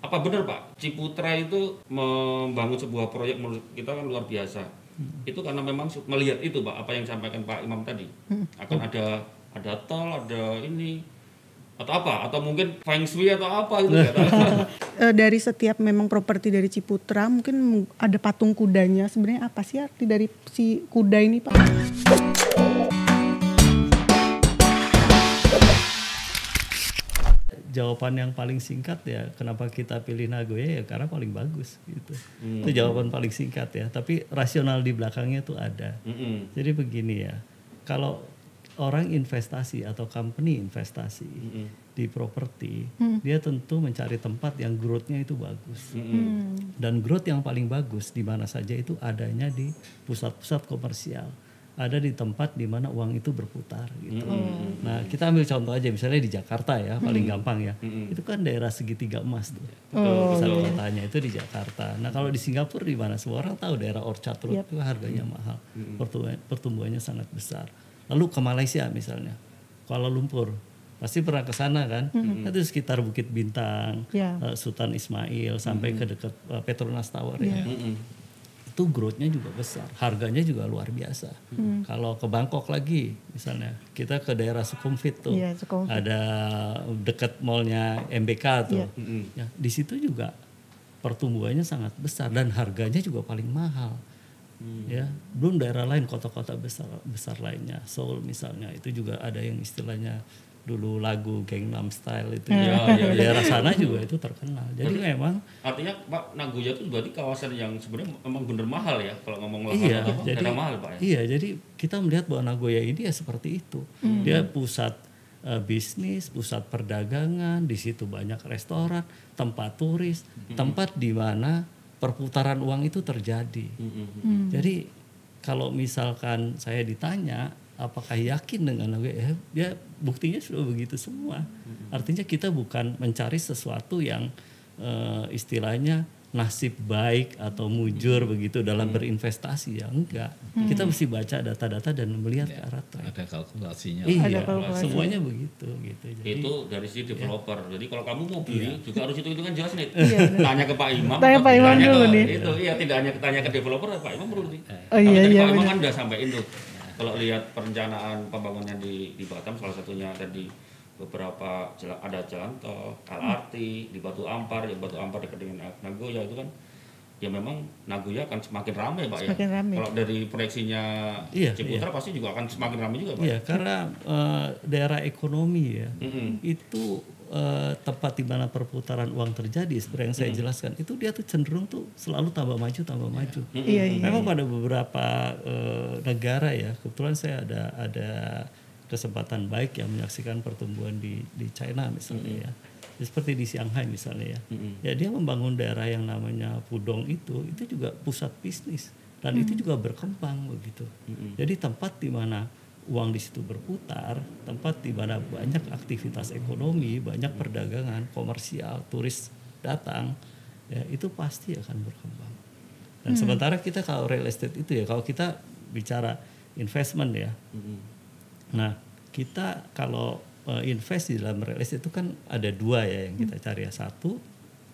Apa benar Pak, Ciputra itu membangun sebuah proyek menurut kita kan luar biasa. Itu karena memang melihat itu Pak, apa yang disampaikan Pak Imam tadi. Akan ada ada tol, ada ini atau apa? Atau mungkin feng shui atau apa gitu. Eh, dari setiap memang properti dari Ciputra mungkin ada patung kudanya sebenarnya apa sih arti dari si kuda ini pak? Jawaban yang paling singkat ya kenapa kita pilih Nagoya ya karena paling bagus gitu. Itu jawaban paling singkat ya tapi rasional di belakangnya tuh ada. Mm-mm. jadi begini ya kalau orang investasi atau company investasi di properti dia tentu mencari tempat yang growth-nya itu bagus. Dan growth yang paling bagus di mana saja itu adanya di pusat-pusat komersial ada di tempat di mana uang itu berputar gitu. Nah kita ambil contoh aja misalnya di Jakarta ya paling gampang ya. Itu kan daerah segitiga emas tuh. Pusat kotanya itu di Jakarta. Nah kalau di Singapura di mana semua orang tahu daerah Orchard Road itu harganya mahal, pertumbuhan- pertumbuhannya sangat besar. Lalu ke Malaysia misalnya, Kuala Lumpur. Pasti pernah ke sana kan? Itu sekitar Bukit Bintang, Ya. eh, Sultan Ismail sampai ke dekat eh, Petronas Tower ya itu growth-nya juga besar, harganya juga luar biasa. Kalau ke Bangkok lagi, misalnya kita ke daerah Sukhumvit tuh, Iya, Sukhumvit. ada dekat mallnya MBK tuh, ya di situ juga pertumbuhannya sangat besar dan harganya juga paling mahal. Ya, belum daerah lain kota-kota besar besar lainnya, Seoul misalnya itu juga ada yang istilahnya dulu lagu Gangnam Style itu ya, Ya, ya, ya. daerah sana juga itu terkenal. Jadi memang Artinya Pak Nagoya itu berarti kawasan yang sebenarnya memang bener mahal ya kalau ngomong lokal Iya, apa, jadi mahal Pak ya. iya, jadi kita melihat bahwa Nagoya ini ya seperti itu. Dia pusat eh, bisnis, pusat perdagangan, di situ banyak restoran, tempat turis, tempat di mana perputaran uang itu terjadi. Jadi kalau misalkan saya ditanya apakah yakin dengan Nagoya, ya, ya buktinya sudah begitu semua. Artinya kita bukan mencari sesuatu yang eh, istilahnya nasib baik atau mujur begitu dalam berinvestasi ya enggak. Kita mesti baca data-data dan melihat ke arah tren. ada kalkulasinya. Iya, kalkulasi. semuanya begitu gitu. Jadi itu dari sisi developer. Jadi kalau kamu mau beli juga harus hitung-hitungan jelas nih. Iya, tanya ke Pak Imam. Tanya Pak Imam tanya dulu ke, nih. Itu iya tidak hanya tanya ke developer Pak Imam perlu nih. Oh iya, iya, Pak Imam kan udah sampaikan tuh. Kalau lihat perencanaan pembangunan di di Batam salah satunya tadi beberapa jalan, ada jalan tol, LRT di Batu Ampar, ya Batu Ampar dekat dengan Nagoya itu kan ya memang Nagoya akan semakin ramai Pak ya. Semakin ramai. Kalau dari proyeksinya Iya, Ciputra pasti juga akan semakin ramai juga Pak. Iya, karena eh, daerah ekonomi ya Mm-mm. itu eh, tempat di mana perputaran uang terjadi seperti yang saya jelaskan itu dia tuh cenderung tuh selalu tambah maju tambah maju. Iya iya. Memang pada beberapa eh, negara ya, kebetulan saya ada ada kesempatan baik yang menyaksikan pertumbuhan di di China misalnya ya. Ya, Seperti di Shanghai misalnya ya. Ya dia membangun daerah yang namanya Pudong itu itu juga pusat bisnis dan itu juga berkembang begitu. Jadi tempat di mana uang di situ berputar, tempat di mana banyak aktivitas ekonomi, banyak perdagangan, komersial, turis datang, ya itu pasti akan berkembang. Dan sementara kita kalau real estate itu ya, kalau kita bicara investment ya, nah kita kalau eh, invest di dalam real estate itu kan ada dua ya yang kita cari ya. Satu,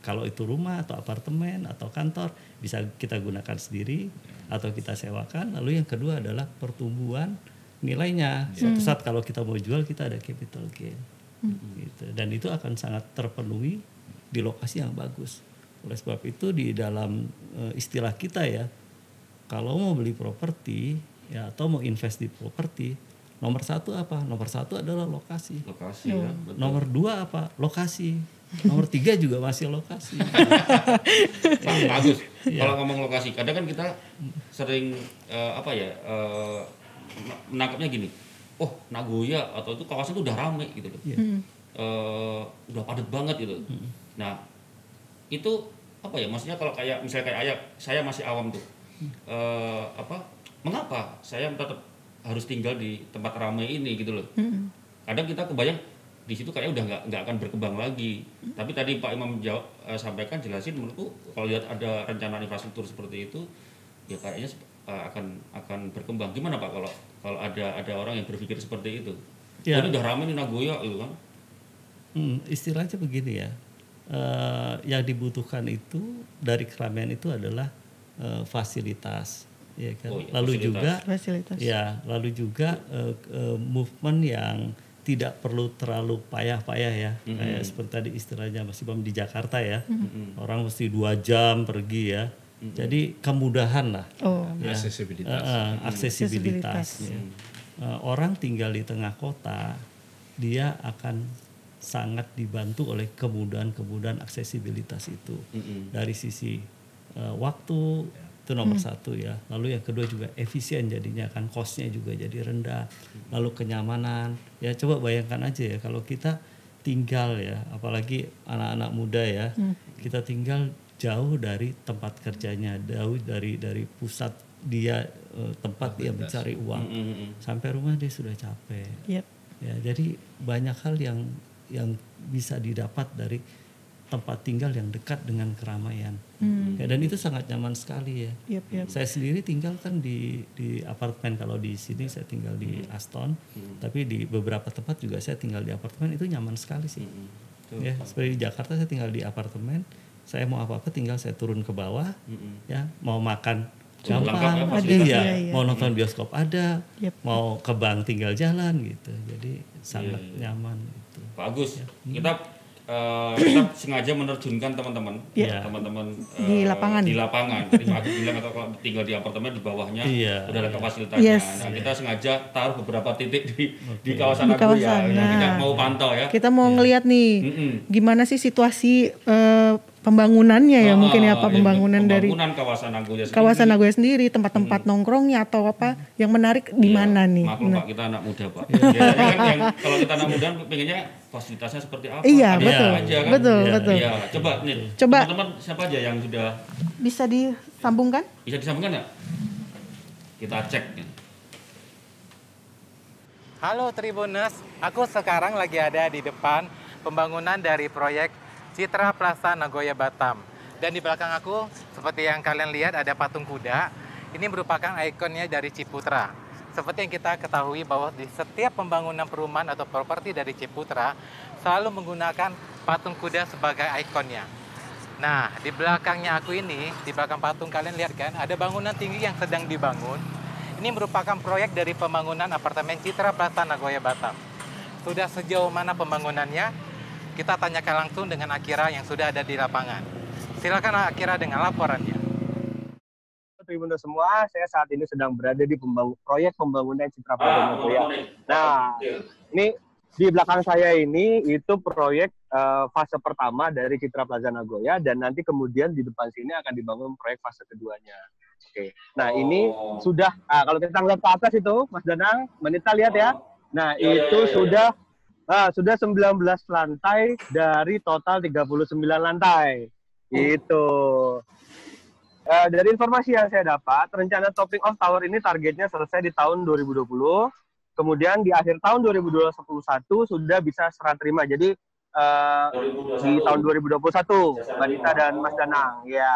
kalau itu rumah atau apartemen atau kantor bisa kita gunakan sendiri atau kita sewakan. Lalu yang kedua adalah pertumbuhan nilainya. Suatu saat kalau kita mau jual kita ada capital gain, gitu. Dan itu akan sangat terpenuhi di lokasi yang bagus. Oleh sebab itu di dalam eh, istilah kita ya, kalau mau beli properti ya atau mau invest di properti, nomor satu apa? Nomor satu adalah lokasi. Lokasi ya. betul. Nomor dua apa? Lokasi. Nomor tiga juga masih lokasi. Bagus. Iya. Kalau ngomong lokasi, kadang kan kita sering eh, apa ya eh, menangkapnya gini. Oh, Nagoya atau itu kawasan itu udah rame gitu loh. Iya. Eh, udah padat banget gitu. Nah, itu apa ya? Maksudnya kalau kayak misalnya kayak ayah, saya masih awam tuh. Eh, apa? Mengapa saya tetap harus tinggal di tempat ramai ini gitu loh? Kadang kita kebayang di situ kayaknya udah nggak nggak akan berkembang lagi. Tapi tadi Pak Imam jawab eh, sampaikan jelasin menurutku kalau lihat ada rencana infrastruktur seperti itu ya kayaknya akan akan berkembang. Gimana Pak kalau kalau ada ada orang yang berpikir seperti itu? Ya. Ini udah ramai nih Nagoya gitu kan. Hmm, istilahnya begini ya. eh, yang dibutuhkan itu dari keramaian itu adalah eh, fasilitas, ya kan. Oh iya, lalu fasilitas. juga Fasilitas. Ya, lalu juga eh, eh, movement yang tidak perlu terlalu payah-payah ya, kayak seperti tadi istilahnya masih Bam di Jakarta ya, orang mesti dua jam pergi ya, jadi kemudahan lah, Oh, ya. Aksesibilitas. Eh, eh, aksesibilitas. Aksesibilitas. ya. Eh, orang tinggal di tengah kota, dia akan sangat dibantu oleh kemudahan-kemudahan aksesibilitas itu. Dari sisi eh, waktu itu nomor satu ya. Lalu yang kedua juga efisien jadinya kan costnya juga jadi rendah. Lalu kenyamanan. Ya coba bayangkan aja ya kalau kita tinggal ya apalagi anak-anak muda ya kita tinggal jauh dari tempat kerjanya jauh dari dari pusat dia eh, tempat dia mencari uang. Sampai rumah dia sudah capek. Yep. ya jadi banyak hal yang yang bisa didapat dari tempat tinggal yang dekat dengan keramaian. Ya, dan itu sangat nyaman sekali ya. Yep, yep. saya sendiri tinggal kan di di apartemen. Kalau di sini saya tinggal di Aston tapi di beberapa tempat juga saya tinggal di apartemen. Itu nyaman sekali sih. Ya seperti di Jakarta saya tinggal di apartemen saya mau apa apa tinggal saya turun ke bawah ya mau makan Cukup lengkap ya gampang iya, Iya, mau nonton bioskop ada Yep. mau ke bank tinggal jalan gitu jadi sangat Iya, nyaman gitu Pak Agus, kita eh, kita sengaja menerjunkan teman-teman, Iya. teman-teman eh, Di lapangan. Di lapangan. Tadi Pak Agus bilang atau kalau tinggal di apartemen di bawahnya Iya. udah ada fasilitasnya. Yes. Nah, kita sengaja taruh beberapa titik di di kawasan Di ya. kawasan, Yang kita nah. mau pantau ya. Kita mau ngelihat nih Mm-mm. gimana sih situasi eh, pembangunannya ya Ah, mungkin ya Pak iya, pembangunan dari pembangunan kawasan Nagoya sendiri. kawasan Nagoya sendiri tempat-tempat nongkrongnya atau apa yang menarik di mana nih? Maklum Nah, Pak, kita anak muda Pak. Biasanya kan yang kalau kita anak muda pengennya fasilitasnya seperti apa? Iya, Ada betul. aja kan? Betul, Iya, betul. Iya, coba nih. Coba. Teman-teman siapa aja yang sudah Bisa disambungkan? bisa disambungkan nggak? Kita cek nih. Halo Tribuners, aku sekarang lagi ada di depan pembangunan dari proyek Citra Plaza Nagoya Batam. Dan di belakang aku, seperti yang kalian lihat ada patung kuda. Ini merupakan ikonnya dari Ciputra. Seperti yang kita ketahui bahwa di setiap pembangunan perumahan atau properti dari Ciputra selalu menggunakan patung kuda sebagai ikonnya. Nah, di belakangnya aku ini, di belakang patung kalian lihat kan, ada bangunan tinggi yang sedang dibangun. Ini merupakan proyek dari pembangunan apartemen Citra Plaza Nagoya Batam. Sudah sejauh mana pembangunannya? Kita tanyakan langsung dengan Akira yang sudah ada di lapangan. Silakan Akira dengan laporannya. Tribuners semua, saya saat ini sedang berada di pembang- proyek pembangunan Citra Plaza Nagoya. Nah, ini di belakang saya ini itu proyek eh, fase pertama dari Citra Plaza Nagoya dan nanti kemudian di depan sini akan dibangun proyek fase keduanya. Oke. Nah, ini sudah ah, kalau kita lihat ke atas itu Mas Danang, Menita lihat ya. Nah, itu sudah ah, sudah 19 lantai dari total 39 lantai. Itu. Eh, dari informasi yang saya dapat, rencana topping of tower ini targetnya selesai di tahun 2020. Kemudian di akhir tahun 2021 sudah bisa serah terima. Jadi eh, di tahun 2021, Mbak Dita dan Mas Danang. Ya.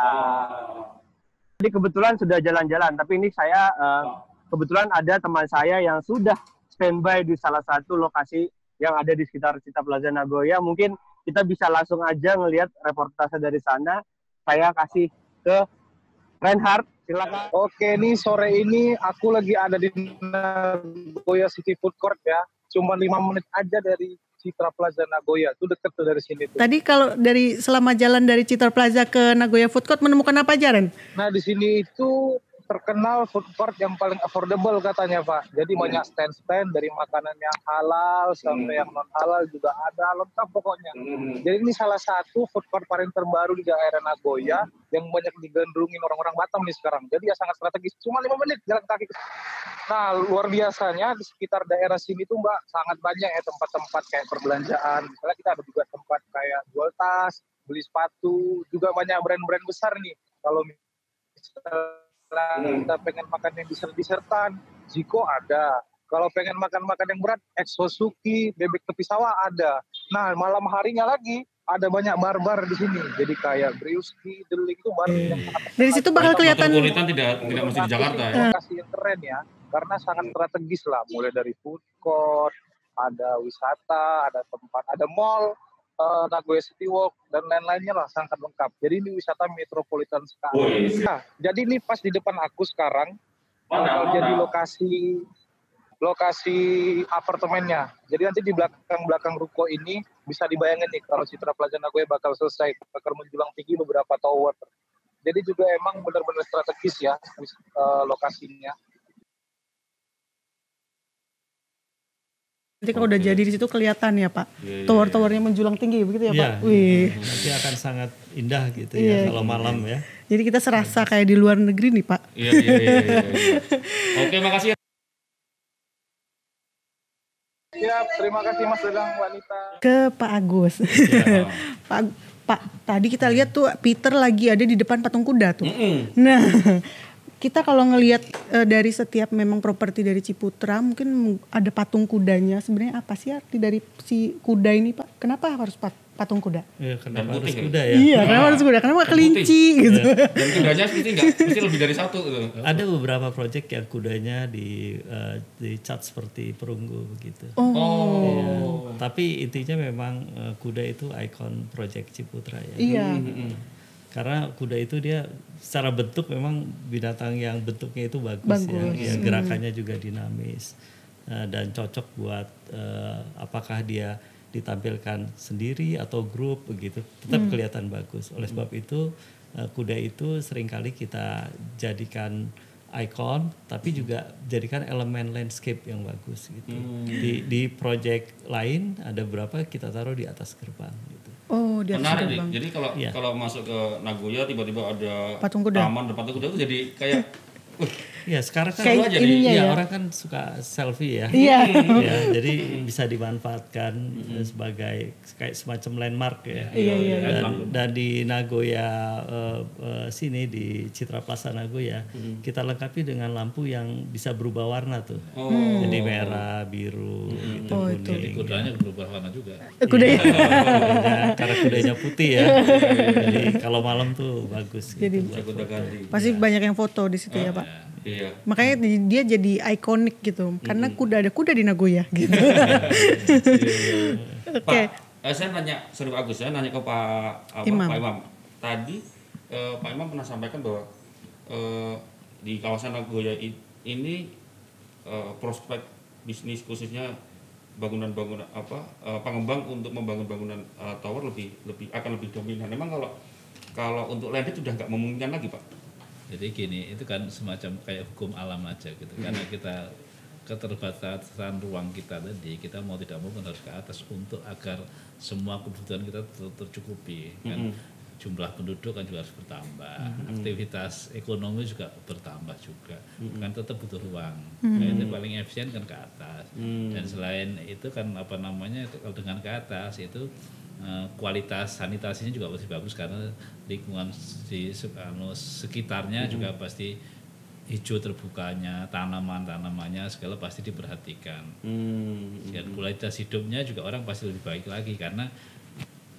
Jadi kebetulan sudah jalan-jalan, tapi ini saya eh, kebetulan ada teman saya yang sudah standby di salah satu lokasi yang ada di sekitar Cita Plaza Nagoya. Mungkin kita bisa langsung aja ngelihat reportase dari sana. Saya kasih ke Reinhard, silakan. Oke, nih sore ini aku lagi ada di Nagoya City Food Court ya. Cuma lima menit aja dari Citra Plaza Nagoya. Itu deket tuh dari sini tuh. Tadi kalau dari selama jalan dari Citra Plaza ke Nagoya Food Court menemukan apa aja Ren? Nah, di sini itu terkenal food court yang paling affordable katanya Pak. Jadi banyak stand-stand dari makanan yang halal sampai yang non halal juga ada lengkap pokoknya. Jadi ini salah satu food court paling terbaru di daerah Nagoya yang banyak digandrungin orang-orang Batam nih sekarang. Jadi ya sangat strategis. Cuma lima menit jalan kaki. Nah luar biasanya di sekitar daerah sini tuh Mbak sangat banyak ya tempat-tempat kayak perbelanjaan. Misalnya kita ada juga tempat kayak jual tas, beli sepatu, juga banyak brand-brand besar nih. Kalau misalnya kita pengen makan yang dessert-dessertan, Ziko ada. Kalau pengen makan-makan yang berat, Exosuki, bebek tepi sawah ada. Nah, malam harinya lagi ada banyak barbar di sini. Jadi kayak Brewski, Delik itu bar yang sangat Dari situ bakal kelihatan Metropolitan tidak tidak mesti di Jakarta ya. lokasi yang keren ya karena sangat strategis lah mulai dari food court ada wisata ada tempat ada mall uh, Nagoya City Walk dan lain-lainnya lah sangat lengkap. Jadi ini wisata metropolitan sekali. Oh, iya. Nah, jadi ini pas di depan aku sekarang Mana, jadi mana? lokasi lokasi apartemennya. Jadi nanti di belakang-belakang ruko ini bisa dibayangin nih kalau Citra Plaza Nagoya bakal selesai, bakal menjulang tinggi beberapa tower. Jadi juga emang benar-benar strategis ya uh, lokasinya. Nanti kalau udah jadi di situ kelihatan ya Pak. Iya, iya, Tower-towernya menjulang tinggi begitu ya Iya. Pak. Wih. Nanti akan sangat indah gitu Iya. ya kalau malam ya. Jadi kita serasa kayak di luar negeri nih Pak. Iya, iya, iya, iya, iya. Oke, makasih ya. Siap, terima kasih Mas Dadang Wanita. Ke Pak Agus. Iya. Pak Pak, tadi kita lihat tuh Peter lagi ada di depan patung kuda tuh. Mm-mm. Nah, kita kalau ngelihat eh, dari setiap memang properti dari Ciputra mungkin ada patung kudanya. Sebenarnya apa sih arti dari si kuda ini Pak? Kenapa harus pat- patung kuda? Ya, kenapa Dan harus ya? kuda ya? Iya, kenapa harus kuda? Kenapa Dan kelinci gitu? Dan kudanya mesti enggak, mesti lebih dari satu gitu. Ada beberapa proyek yang kudanya di eh, dicat seperti perunggu begitu. Oh, Iya. Tapi intinya memang eh, kuda itu ikon proyek Ciputra ya. iya. Karena kuda itu dia secara bentuk memang binatang yang bentuknya itu bagus, Bagus. Hmm. ya. Ya, gerakannya juga dinamis eh, dan cocok buat eh, apakah dia ditampilkan sendiri atau grup begitu, tetap Hmm. kelihatan bagus. Oleh sebab itu eh, kuda itu sering kali kita jadikan ikon, tapi juga jadikan elemen landscape yang bagus gitu. Di di project lain ada berapa kita taruh di atas gerbang gitu. Oh, di atas Menarik nih. gerbang. Jadi kalau Iya. kalau masuk ke Nagoya tiba-tiba ada Patung kuda. taman patung kuda itu jadi kayak wah, Ya sekarang kan Kayak ininya ya, ya. orang kan suka selfie ya. Iya. ya, jadi bisa dimanfaatkan eh, sebagai kayak semacam landmark ya. Iya, iya, Dan, dan di Nagoya eh, eh, sini di Citra Plaza Nagoya kita lengkapi dengan lampu yang bisa berubah warna tuh. oh. Jadi merah, biru, gitu, Oh, itu. kuning. Kudanya berubah warna juga. Eh, kuda ya. Kudanya, karena kudanya putih ya. Jadi kalau malam tuh bagus. Gitu. Jadi ganti. pasti banyak yang foto di situ ya Pak. Iya. Makanya di- dia jadi ikonik gitu. Karena kuda ada kuda di Nagoya gitu. Oke. Pak, eh, saya nanya, sorry Pak Agus, saya nanya ke Pak, apa, Imam. Pak Imam. Tadi eh, Pak Imam pernah sampaikan bahwa eh, di kawasan Nagoya ini eh, prospek bisnis khususnya bangunan-bangunan apa eh, pengembang untuk membangun bangunan eh, tower lebih lebih akan lebih dominan. Memang kalau kalau untuk landed sudah nggak memungkinkan lagi Pak. Jadi gini, itu kan semacam kayak hukum alam aja gitu. Karena kita keterbatasan ruang kita tadi, kita mau tidak mau harus ke atas untuk agar semua kebutuhan kita ter- tercukupi. Kan jumlah penduduk kan juga harus bertambah, aktivitas ekonomi juga bertambah juga. Kan tetap butuh ruang. Nah, itu paling efisien kan ke atas. Dan selain itu kan apa namanya kalau dengan ke atas itu kualitas sanitasinya juga masih bagus karena lingkungan di anu, sekitarnya juga pasti hijau terbukanya, tanaman-tanamannya segala pasti diperhatikan. Dan kualitas hidupnya juga orang pasti lebih baik lagi karena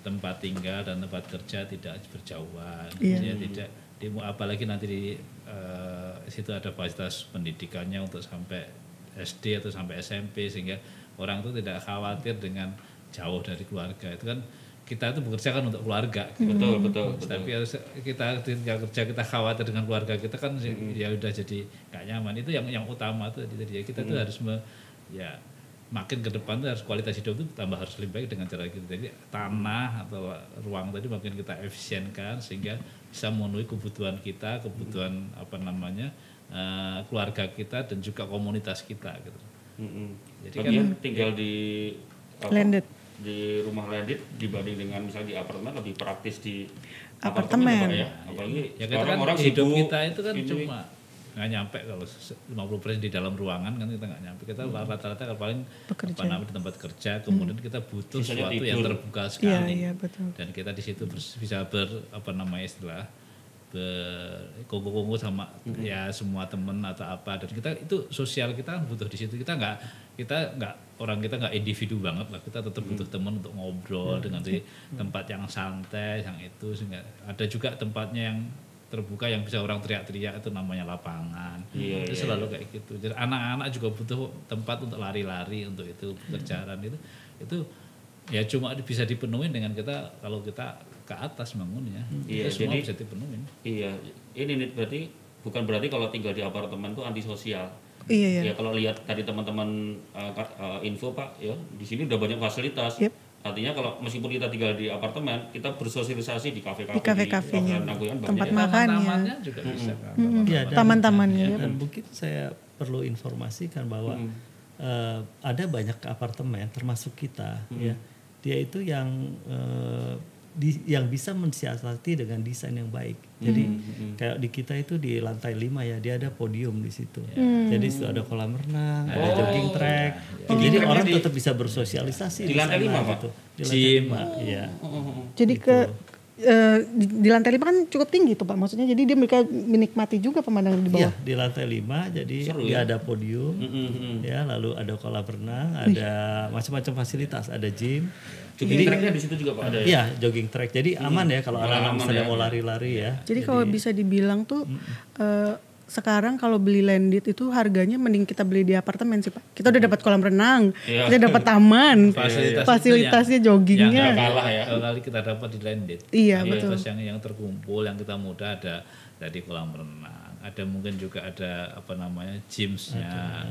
tempat tinggal dan tempat kerja tidak berjauhan. Iya. Ya, tidak di, apalagi nanti di eh, situ ada fasilitas pendidikannya untuk sampai SD atau sampai SMP sehingga orang itu tidak khawatir dengan jauh dari keluarga. Itu kan kita itu bekerja kan untuk keluarga. gitu. Betul, betul, betul. Tapi harus kita ketika kerja kita khawatir dengan keluarga kita kan ya udah jadi nggak nyaman. Itu yang yang utama tuh tadi ya kita tuh harus me- ya makin ke depan tuh harus kualitas hidup tuh tambah harus lebih baik dengan cara kita. Jadi tanah atau ruang tadi makin kita efisienkan sehingga bisa memenuhi kebutuhan kita, kebutuhan apa namanya eh, keluarga kita dan juga komunitas kita gitu. Mm-mm. Jadi Jadi kan- tinggal di Landed. di rumah landed dibanding dengan misalnya di apartemen lebih praktis di Apartemen. Pak, ya. Apalagi Ya kita sekarang kan orang hidup sibuk, kita itu kan ini- cuma nggak nyampe kalau se- 50% di dalam ruangan kan kita nggak nyampe kita rata-rata kan paling Bekerja. apa namanya di tempat kerja kemudian kita butuh Sisanya sesuatu yang tidur. terbuka Iya, sekali iya betul. dan kita di situ bisa ber apa namanya istilah berkongko-kongko sama ya semua temen atau apa. Dan kita itu sosial kita butuh di situ. Kita nggak kita nggak orang kita nggak individu banget lah. Kita tetap butuh temen untuk ngobrol dengan di tempat yang santai yang itu sehingga ada juga tempatnya yang terbuka yang bisa orang teriak-teriak itu namanya lapangan. Iya, itu iya, selalu kayak gitu. Jadi anak-anak juga butuh tempat untuk lari-lari untuk itu berjalan itu. Itu ya cuma bisa dipenuhi dengan kita kalau kita ke atas bangunnya Iya, itu semua jadi- bisa dipenuhi Iya, ini nih berarti bukan berarti kalau tinggal di apartemen tuh antisosial. Iya, iya. Ya kalau lihat tadi teman-teman uh, uh, info Pak, ya di sini udah banyak fasilitas. Yep. Artinya kalau meskipun kita tinggal di apartemen, kita bersosialisasi di kafe-kafe, Di kawasan Nagoyan banyak tempat ya. makan. Makannya. taman-tamannya juga bisa kan Ya, dan- Taman-tamannya. ya, dan mungkin saya perlu informasikan bahwa eh, ada banyak apartemen termasuk kita ya dia itu yang eh, di- yang bisa mensiasati dengan desain yang baik. Jadi kayak di kita itu di lantai 5 ya dia ada podium di situ. Jadi situ ada kolam renang ada jogging track. Jadi orang tetap bisa bersosialisasi Di lantai sana lima, Pak? gitu. Di lantai Gym. lima iya. Jadi ke eh, di, di lantai lima kan cukup tinggi tuh Pak. Maksudnya jadi dia mereka menikmati juga pemandangan di bawah. di lantai 5 jadi Seru dia ya? ada podium ya lalu ada kolam renang ada macam-macam fasilitas ada gym Jogging tracknya di situ juga Pak ada ya. Iya jogging track jadi aman ya kalau anak-anak aman misalnya ya. mau lari-lari ya Jadi kalau bisa dibilang tuh eh, sekarang kalau beli landed itu harganya mending kita beli di apartemen sih Pak. Kita udah dapat kolam renang, Iya. kita dapat taman, Fasilitas itu fasilitasnya yang- joggingnya. yang kalah ya. kalau kali kita dapat di landed Iya, Fasilitas yang yang terkumpul yang kita mudah ada dari kolam renang ada mungkin juga ada apa namanya gymsnya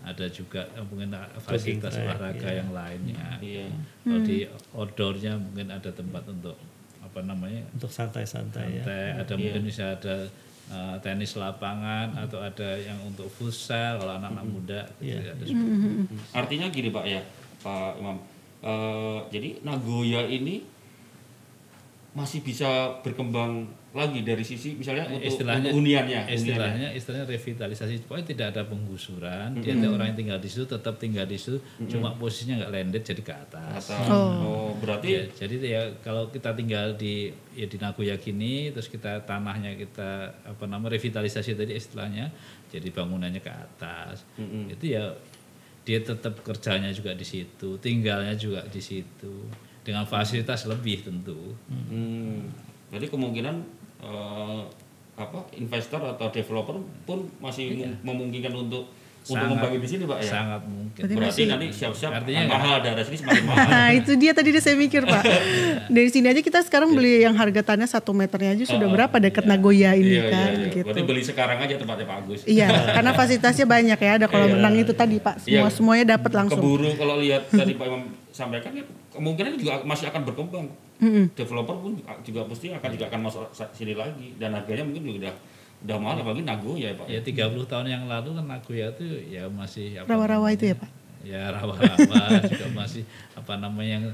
ada juga eh, mungkin fasilitas olahraga yang lainnya Iya. kalau di outdoornya mungkin ada tempat untuk apa namanya untuk santai-santai ya santai ada mungkin bisa ada eh, tenis lapangan atau ada yang untuk futsal kalau anak-anak muda gitu ya, ada itu. Artinya gini Pak ya, Pak Imam. Eh, jadi Nagoya ini masih bisa berkembang lagi dari sisi misalnya untuk, istilahnya untuk huniannya, huniannya. istilahnya istilahnya revitalisasi. Pokoknya tidak ada penggusuran dia ada orang yang tinggal di situ tetap tinggal di situ cuma posisinya nggak landed jadi ke atas. Atau, oh. berarti Ya, jadi ya kalau kita tinggal di ya di Nagoya gini terus kita tanahnya kita apa nama revitalisasi tadi istilahnya jadi bangunannya ke atas. Itu ya dia tetap kerjanya juga di situ tinggalnya juga di situ dengan fasilitas lebih tentu Hmm, jadi kemungkinan eh, apa investor atau developer pun masih mem- memungkinkan untuk untuk Sangat- membangun di sini pak ya. sangat mungkin Berarti nanti siap-siap Artinya mahal daerah sini semakin mahal. Nah itu dia tadi saya mikir Pak. Dari sini aja kita sekarang beli yang harga tanah satu meternya aja sudah berapa dekat Nagoya ini Iya, kan iya, iya. gitu. Berarti beli sekarang aja tempatnya Pak Agus. Iya, karena fasilitasnya banyak ya. Ada kolam renang itu tadi Pak. Semua Iya. semuanya dapat langsung. Keburu kalau lihat tadi Pak Imam sampaikan ya kemungkinan juga masih akan berkembang. Developer pun juga, juga pasti akan juga akan masuk sini lagi dan harganya mungkin juga udah udah mahal apalagi Nagoya ya Pak. ya 30 tahun yang lalu kan Nagoya itu ya masih Rawa-rawa itu ya Pak. ya rawa-rawa juga masih apa namanya yang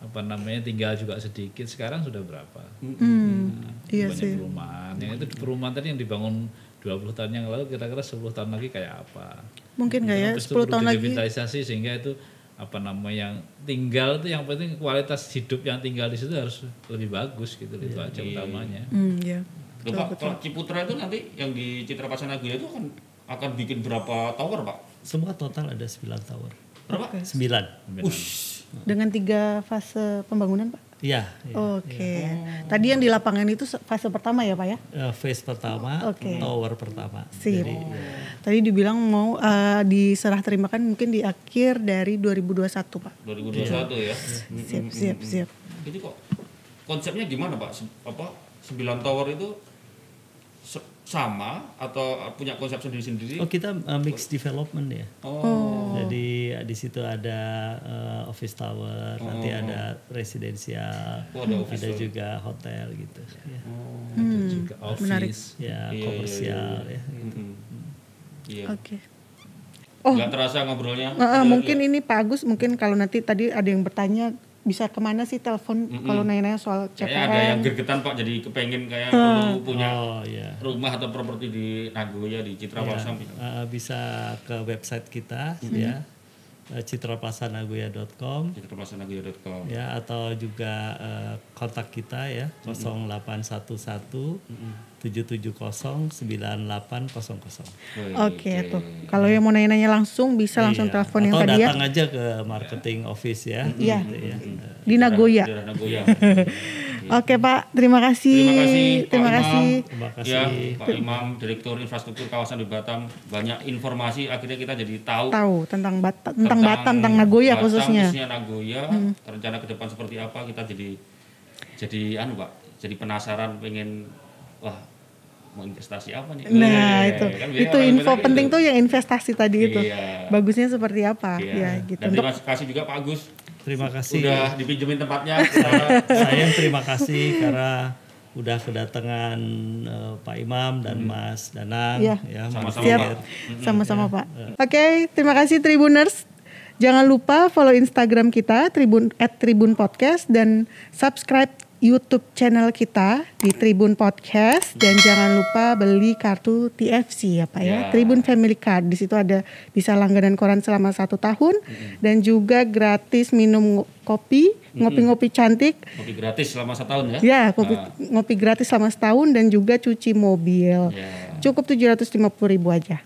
apa namanya tinggal juga sedikit sekarang sudah berapa Hmm, iya banyak sih. perumahan yang itu perumahan tadi yang dibangun 20 tahun yang lalu kira-kira 10 tahun lagi kayak apa Mungkin nggak ya Terus itu 10 perlu tahun lagi. direvitalisasi sehingga itu apa namanya yang tinggal itu yang penting kualitas hidup yang tinggal di situ harus lebih bagus gitu itu aja utamanya. Hmm, iya. Loh, Pak, kalau Ciputra itu nanti yang di Citra Pasar Nagoya itu akan akan bikin berapa tower Pak? semua total ada 9 tower. Berapa? 9 Dengan tiga fase pembangunan Pak. Iya iya. Oke. Tadi yang di lapangan itu fase pertama ya Pak ya? Eh, phase pertama Oke. tower pertama Sip. Jadi, Tadi dibilang mau eh, diserah terimakan mungkin di akhir dari 2021 Pak. 2021 ya. Siap, siap, siap. Itu kok konsepnya gimana Pak? Apa 9 tower itu sama atau punya konsep sendiri-sendiri? oh kita uh, mix development ya Oh. Jadi di situ ada uh, office tower, nanti ada residensial, Oh, ada office ada juga hotel gitu. Ya, Ada juga office ya Iya, komersial ya. Mm-mm. Iya. Oke. Oh, Nggak terasa ngobrolnya. eh, eh, mungkin ini Pak Agus mungkin kalau nanti tadi ada yang bertanya bisa ke mana sih telepon kalau nanya-nanya soal Kayaknya ada yang CPN? gergetan Pak jadi kepengen kayak perlu punya Oh ya. rumah atau properti di Nagoya di Citra Pasar. Uh, bisa ke website kita ya uh, citraplasanagoya.com citraplasanagoya.com. ya atau juga uh, kontak kita ya 0811 770 9800. Oke tuh. Kalau yang mau nanya-nanya langsung bisa langsung Iya. telepon yang atau tadi ya datang aja ke marketing office ya. Iya. gitu ya. di Nagoya. Daerah Nagoya. Oke Pak, terima kasih. Terima kasih, Pak Terima Imam. kasih. Terima kasih. Ya, Pak Imam, Direktur Infrastruktur Kawasan di Batam, banyak informasi akhirnya kita jadi tahu Tahu tentang Batam, tentang Batam, tentang Nagoya Batam, khususnya. Hmm. khususnya Nagoya, rencana ke depan seperti apa kita jadi jadi anu Pak, jadi penasaran pengen wah mau investasi apa nih? Nah, Eh, itu kan biasanya itu orang info bilang penting gitu. tuh yang investasi tadi itu. Iya. Bagusnya seperti apa? Iya. Ya, gitu. Dan Untuk terima kasih juga Pak Agus Terima kasih. udah dipinjemin tempatnya. Saya yang terima kasih karena udah kedatangan eh, Pak Imam dan Mas Danang Iya. ya Sama-sama, Siap. Pak. Sama-sama Pak. Oke, terima kasih Tribuners. Jangan lupa follow Instagram kita Tribun at Tribun Podcast dan subscribe YouTube channel kita di Tribun Podcast dan jangan lupa beli kartu TFC ya Pak ya, Ya. Tribun Family Card. Di situ ada bisa langganan koran selama satu tahun dan juga gratis minum kopi, ngopi-ngopi cantik. Kopi gratis selama setahun ya. Ya, kopi, Nah, ngopi gratis selama setahun dan juga cuci mobil. ya. Cukup 750 ribu aja.